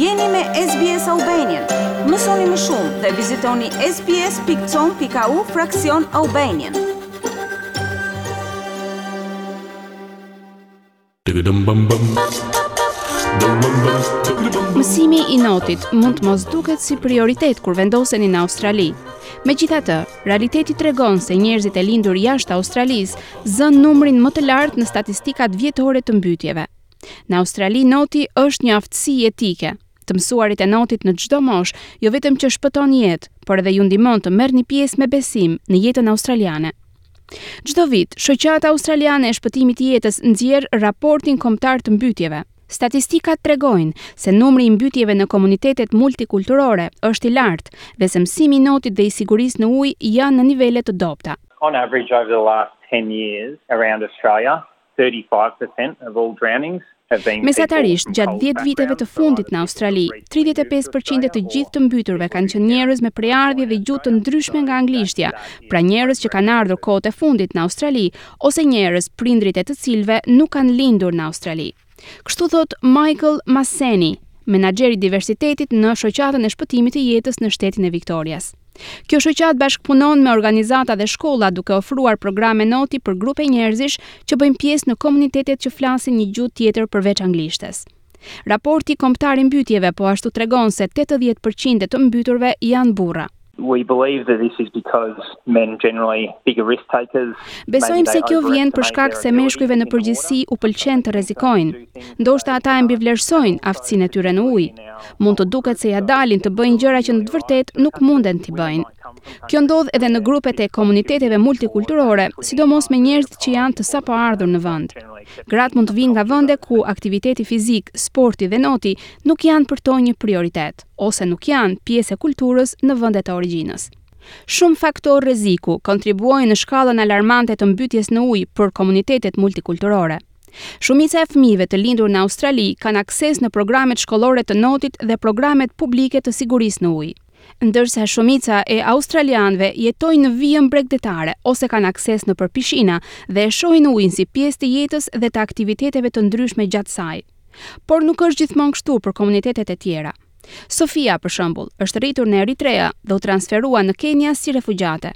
Jeni me SBS Albanian. Mësoni më shumë dhe vizitoni sbs.com.au fraksion Albanian. Mësimi i notit mund të mos duket si prioritet kur vendoseni në Australi. Megjithatë, realiteti tregon se njerëzit e lindur jashtë Australisë zënë numrin më të lartë në statistikat vjetore të mbytjeve. Në Australi noti është një aftësi jetike. Të mësuarit e notit në çdo moshë jo vetëm që shpëton jetë, por edhe ju ndihmon të merrni pjesë me besim në jetën australiane. Çdo vit, Shoqata Australiane e Shpëtimit të Jetës nxjerr raportin kombëtar të mbytjeve. Statistikat tregojnë se numri i mbytjeve në komunitetet multikulturore është i lartë dhe se mësimi i notit dhe i sigurisë në ujë janë në nivele të dobëta. On average over the last 10 years around Australia, Mesatarisht, gjatë dhjetë viteve të fundit në Australi, tridhjetë e pesë për qind e të gjithë të mbyturve kanë qenë njerëz me prejardhje dhe gjuhë të ndryshme nga anglishtja, pra njerëz që kanë ardhur kohët e fundit në Australi ose njerëz prindërit e të cilëve nuk kanë lindur në Australi. Kështu thotë Michael Masseni, menaxher i diversitetit në Shoqatën e Shpëtimit të Jetës në shtetin e Viktorias. Kjo shoqatë bashkëpunon me organizata dhe shkolla duke ofruar programe noti për grupe njerëzish që bëjnë pjesë në komunitetet që flasin një gjuhë tjetër përveç anglishtes. Raporti kombëtar i mbytjeve po ashtu tregon se tetëdhjetë për qind e të mbyturve janë burra. Besojmë se kjo vjen për shkak se meshkujve në përgjithësi u pëlqen të rrezikojnë. Ndoshta ata e mbivlerësojnë aftësinë e tyre në ujë. Mund të duket se ia dalin të bëjnë gjëra që në të vërtetë nuk munden t'i bëjnë. Kjo ndodh edhe në grupet e komuniteteve multikulturore, sidomos me njerëzit që janë të sapoardhur në vend. Gratë mund të vijnë nga vende ku aktiviteti fizik, sporti dhe noti nuk janë për to një prioritet, ose nuk janë pjesë e kulturës në vendet e origjinës. Shumë faktorë rreziku kontribuojnë në shkallën alarmante të mbytjes në ujë për komunitetet multikulturore. Shumica e fëmijëve të lindur në Australi kanë akses në programet shkollore të notit dhe programet publike të sigurisë në ujë. Ndërsa shumica e australianëve jetojnë në vijën bregdetare ose kanë akses nëpër pishina dhe e shohin ujin si pjesë të jetës dhe të aktiviteteve të ndryshme gjatë saj. Por nuk është gjithmonë kështu për komunitetet e tjera. Sofia, për shembull, është rritur në Eritrea dhe u transferua në Kenia si refugjate.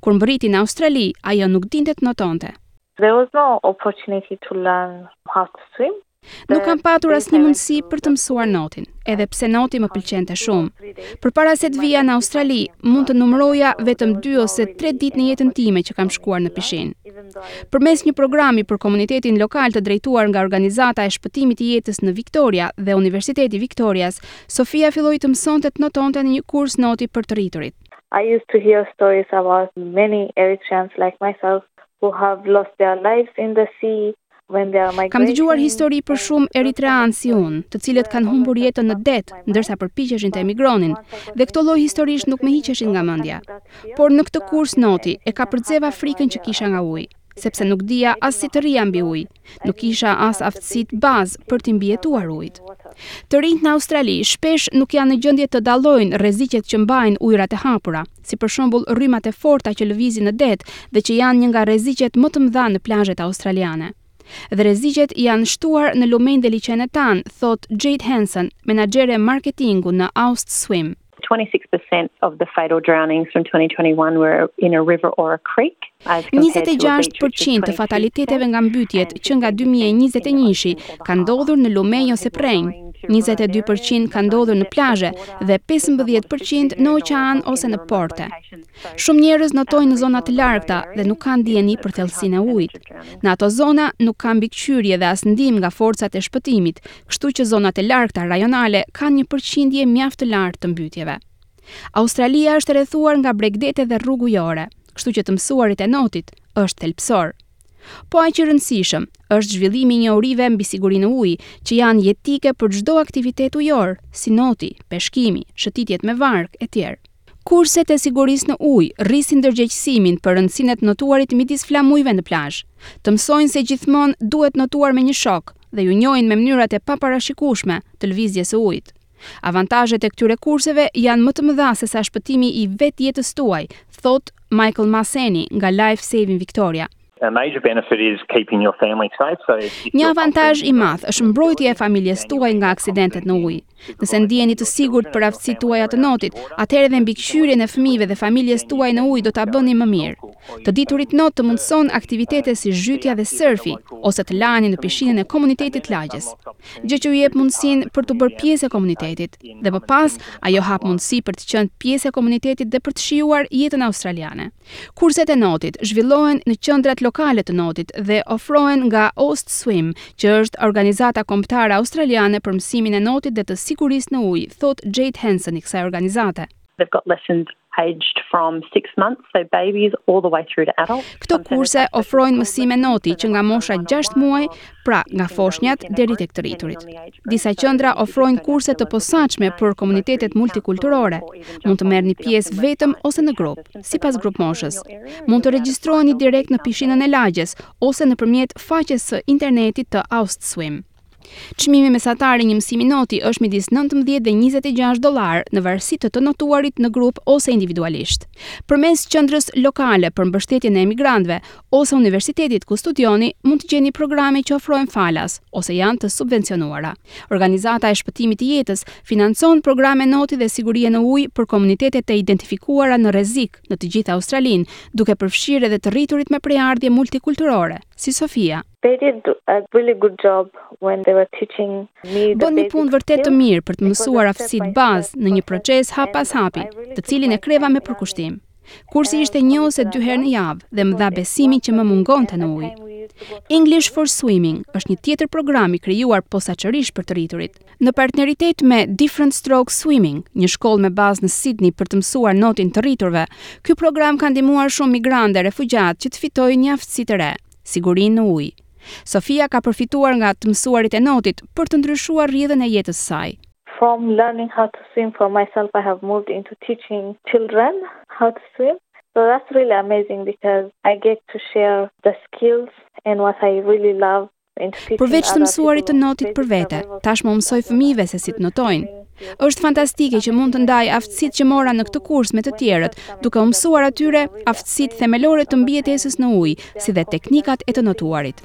Kur mbërriti në Australi, ajo nuk dinte të notonte. There was no opportunity to learn how to swim. Nuk kam patur asnjë mundësi për të mësuar notin, edhe pse noti më pëlqente shumë. Përpara se të vija në Australi, mund të numëroja vetëm 2 ose 3 ditë në jetën time që kam shkuar në pishinë. Përmes një programi për komunitetin lokal të drejtuar nga organizata e shpëtimit të jetës në Victoria dhe Universiteti i Victorias, Sofia filloi të mësonte të notonte në një kurs noti për të rriturit. I used to hear stories about many Eritreans like myself Who have lost their lives in the sea, when they are migrating. Kam dëgjuar histori për shumë eritreanë si unë, të cilët kanë humbur jetën në det, ndërsa përpiqeshin të emigronin, dhe këto lloj historish nuk më hiqeshin nga mendja. Por në këtë kurs noti, e kapërceva frikën që kisha nga uji, sepse nuk dija as si të rrija mbi ujë. Nuk kisha as aftësitë bazë për t'i mbijetuar ujit. Të rinjtë në Australi shpesh nuk janë në gjendje të dallojnë rreziqet që mbajnë ujërat e hapura, si për shembull rrymat e forta që lëvizin në det dhe që janë një nga rreziqet më të mëdha në plazhet australiane. Dhe rreziqet janë shtuar në lumenjtë dhe liqenet tanë, thotë Jade Hanson, menaxhere marketingu në Aust Swim. 26% of the fatal drownings from 2021 were in a river or a creek. 26% të fataliteteve nga mbytjet që nga 2021-shi kanë ndodhur në lumenj ose përrenj. 22% kanë ndodhur në plazhe dhe 15% në oqean ose në porte. Shumë njerëz notojnë në zona të largëta dhe nuk kanë dijeni për thellësinë e ujit. Në ato zona nuk ka mbikëqyrje dhe as ndihmë nga forcat e shpëtimit, kështu që zonat e largëta rajonale kanë një përqindje mjaft të lartë të mbytjeve. Australia është e rrethuar nga bregdete dhe rrugë ujore, kështu që të mësuarit e notit është thelbësor. Po aq i rëndësishëm është zhvillimi i njohurive mbi sigurinë në ujë, që janë jetike për çdo aktivitet ujor, si noti, peshkimi, shëtitjet me varkë etj. Kurset e sigurisë në ujë rrisin ndërgjegjësimin për rëndësinë e të notuarit midis flamujve në plazh. Të mësojnë se gjithmonë duhet notuar me një shok dhe ju njohin me mënyrat e paparashikueshme të lëvizjes së ujit. Avantazhet e këtyre kurseve janë më të mëdha sesa shpëtimi i vetë jetës tuaj, thotë Michael Masseni nga Life Saving Victoria. Një avantazh i madh është mbrojtja e familjes tuaj nga aksidentet në ujë. Nëse ndiheni të sigurt për aftësitë tuaja të notit, atëherë edhe mbikëqyrjen e fëmijëve dhe familjes tuaj në ujë do ta bëni më mirë. Të diturit not të mundëson aktivitete si zhytja dhe sërfi, ose të laheni në pishinën e komunitetit të lagjes. Gjë që ju jep mundësinë për t'u bërë pjesë e komunitetit, dhe më pas, ajo hap mundësi për të qenë pjesë e komunitetit dhe për të shijuar jetën australiane. Kurset e notit zhvillohen në qendrat lokale të notit dhe ofrohen nga AustSwim, që është organizata kombëtare australiane për mësimin e notit dhe të sigurisë në ujë, thotë Jade Hanson i kësaj organizate. They've got lessons aged from six months, so babies all the way through to adults. Këto kurse ofrojnë mësime noti që nga mosha gjashtë muaj pra nga foshnjat deri tek të rriturit. Disa qendra ofrojnë kurse të posaçme për komunitetet multikulturore. Mund të merrni pjesë vetëm ose në grup, sipas grupmoshës. Mund të regjistroheni direkt në pishinën e lagjes ose nëpërmjet faqes së internetit të AustSwim. Çmimi mesatar i një mësimi noti është midis nëntëmbëdhjetë dhe njëzet e gjashtë dollarë, në varësi të të notuarit në grup ose individualisht. Përmes Qendrës Lokale për Mbështetjen e Emigrantëve, ose universitetit ku studioni mund të gjeni programe që ofrohen falas ose janë të subvencionuara. Organizata e Shpëtimit të Jetës financon programe noti dhe sigurie në ujë për komunitetet e identifikuara në rrezik në të gjithë Australinë, duke përfshirë edhe të rriturit me prejardhje multikulturore, si Sofia. They did a really good job when they were teaching me the Bënë një punë vërtet të mirë për të mësuar aftësitë bazë në një proces hap pas hapi, të cilin e kreva me përkushtim. Kursi ishte një ose dy herë në javë dhe më dha besimin që më mungonte në ujë. English for Swimming është një tjetër program i krijuar posaçërisht për të rriturit, në partneritet me Different Strokes Swimming, një shkollë me bazë në Sydney për të mësuar notin të rriturve. Ky program ka ndihmuar shumë migrantë dhe refugjatë që të fitojnë një aftësi të re, sigurinë në ujë. Sofia ka përfituar nga të mësuarit e notit për të ndryshuar rrjedhën e jetës së saj. From learning how to swim for myself I have moved into teaching children how to swim so that's really amazing because I get to share the skills and what I really love Përveç të mësuarit të notit për vete, tashmë u mësoj fëmijëve se si të notojnë. Është fantastike që mund të ndaj aftësitë që mora në këtë kurs me të tjerët, duke u mësuar atyre aftësitë themelore të mbijetesës në ujë, si dhe teknikat e të notuarit.